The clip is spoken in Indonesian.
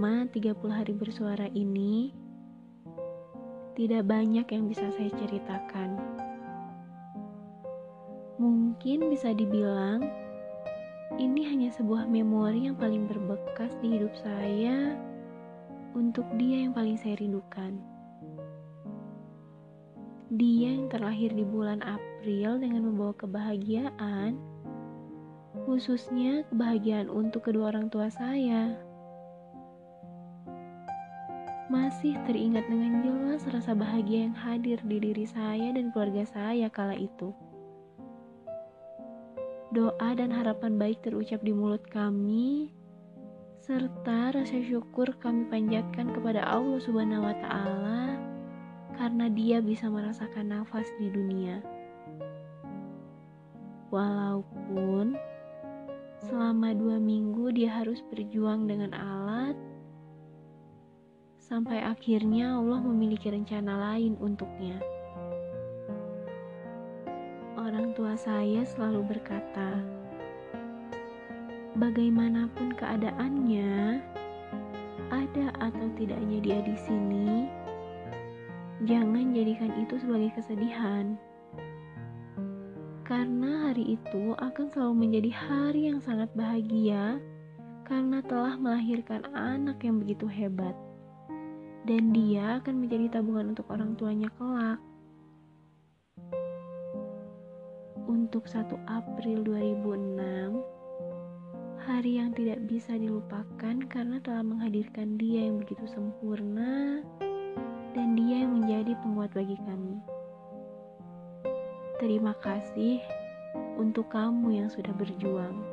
selama 30 hari bersuara ini, tidak banyak yang bisa saya ceritakan. Mungkin bisa dibilang, ini hanya sebuah memori yang paling berbekas di hidup saya untuk dia yang paling saya rindukan. Dia yang terlahir di bulan April dengan membawa kebahagiaan, khususnya kebahagiaan untuk kedua orang tua saya masih teringat dengan jelas rasa bahagia yang hadir di diri saya dan keluarga saya kala itu. Doa dan harapan baik terucap di mulut kami, serta rasa syukur kami panjatkan kepada Allah Subhanahu wa Ta'ala karena Dia bisa merasakan nafas di dunia. Walaupun selama dua minggu dia harus berjuang dengan alat sampai akhirnya Allah memiliki rencana lain untuknya. Orang tua saya selalu berkata, "Bagaimanapun keadaannya, ada atau tidaknya dia di sini, jangan jadikan itu sebagai kesedihan." Karena hari itu akan selalu menjadi hari yang sangat bahagia karena telah melahirkan anak yang begitu hebat dan dia akan menjadi tabungan untuk orang tuanya kelak. Untuk 1 April 2006, hari yang tidak bisa dilupakan karena telah menghadirkan dia yang begitu sempurna dan dia yang menjadi penguat bagi kami. Terima kasih untuk kamu yang sudah berjuang.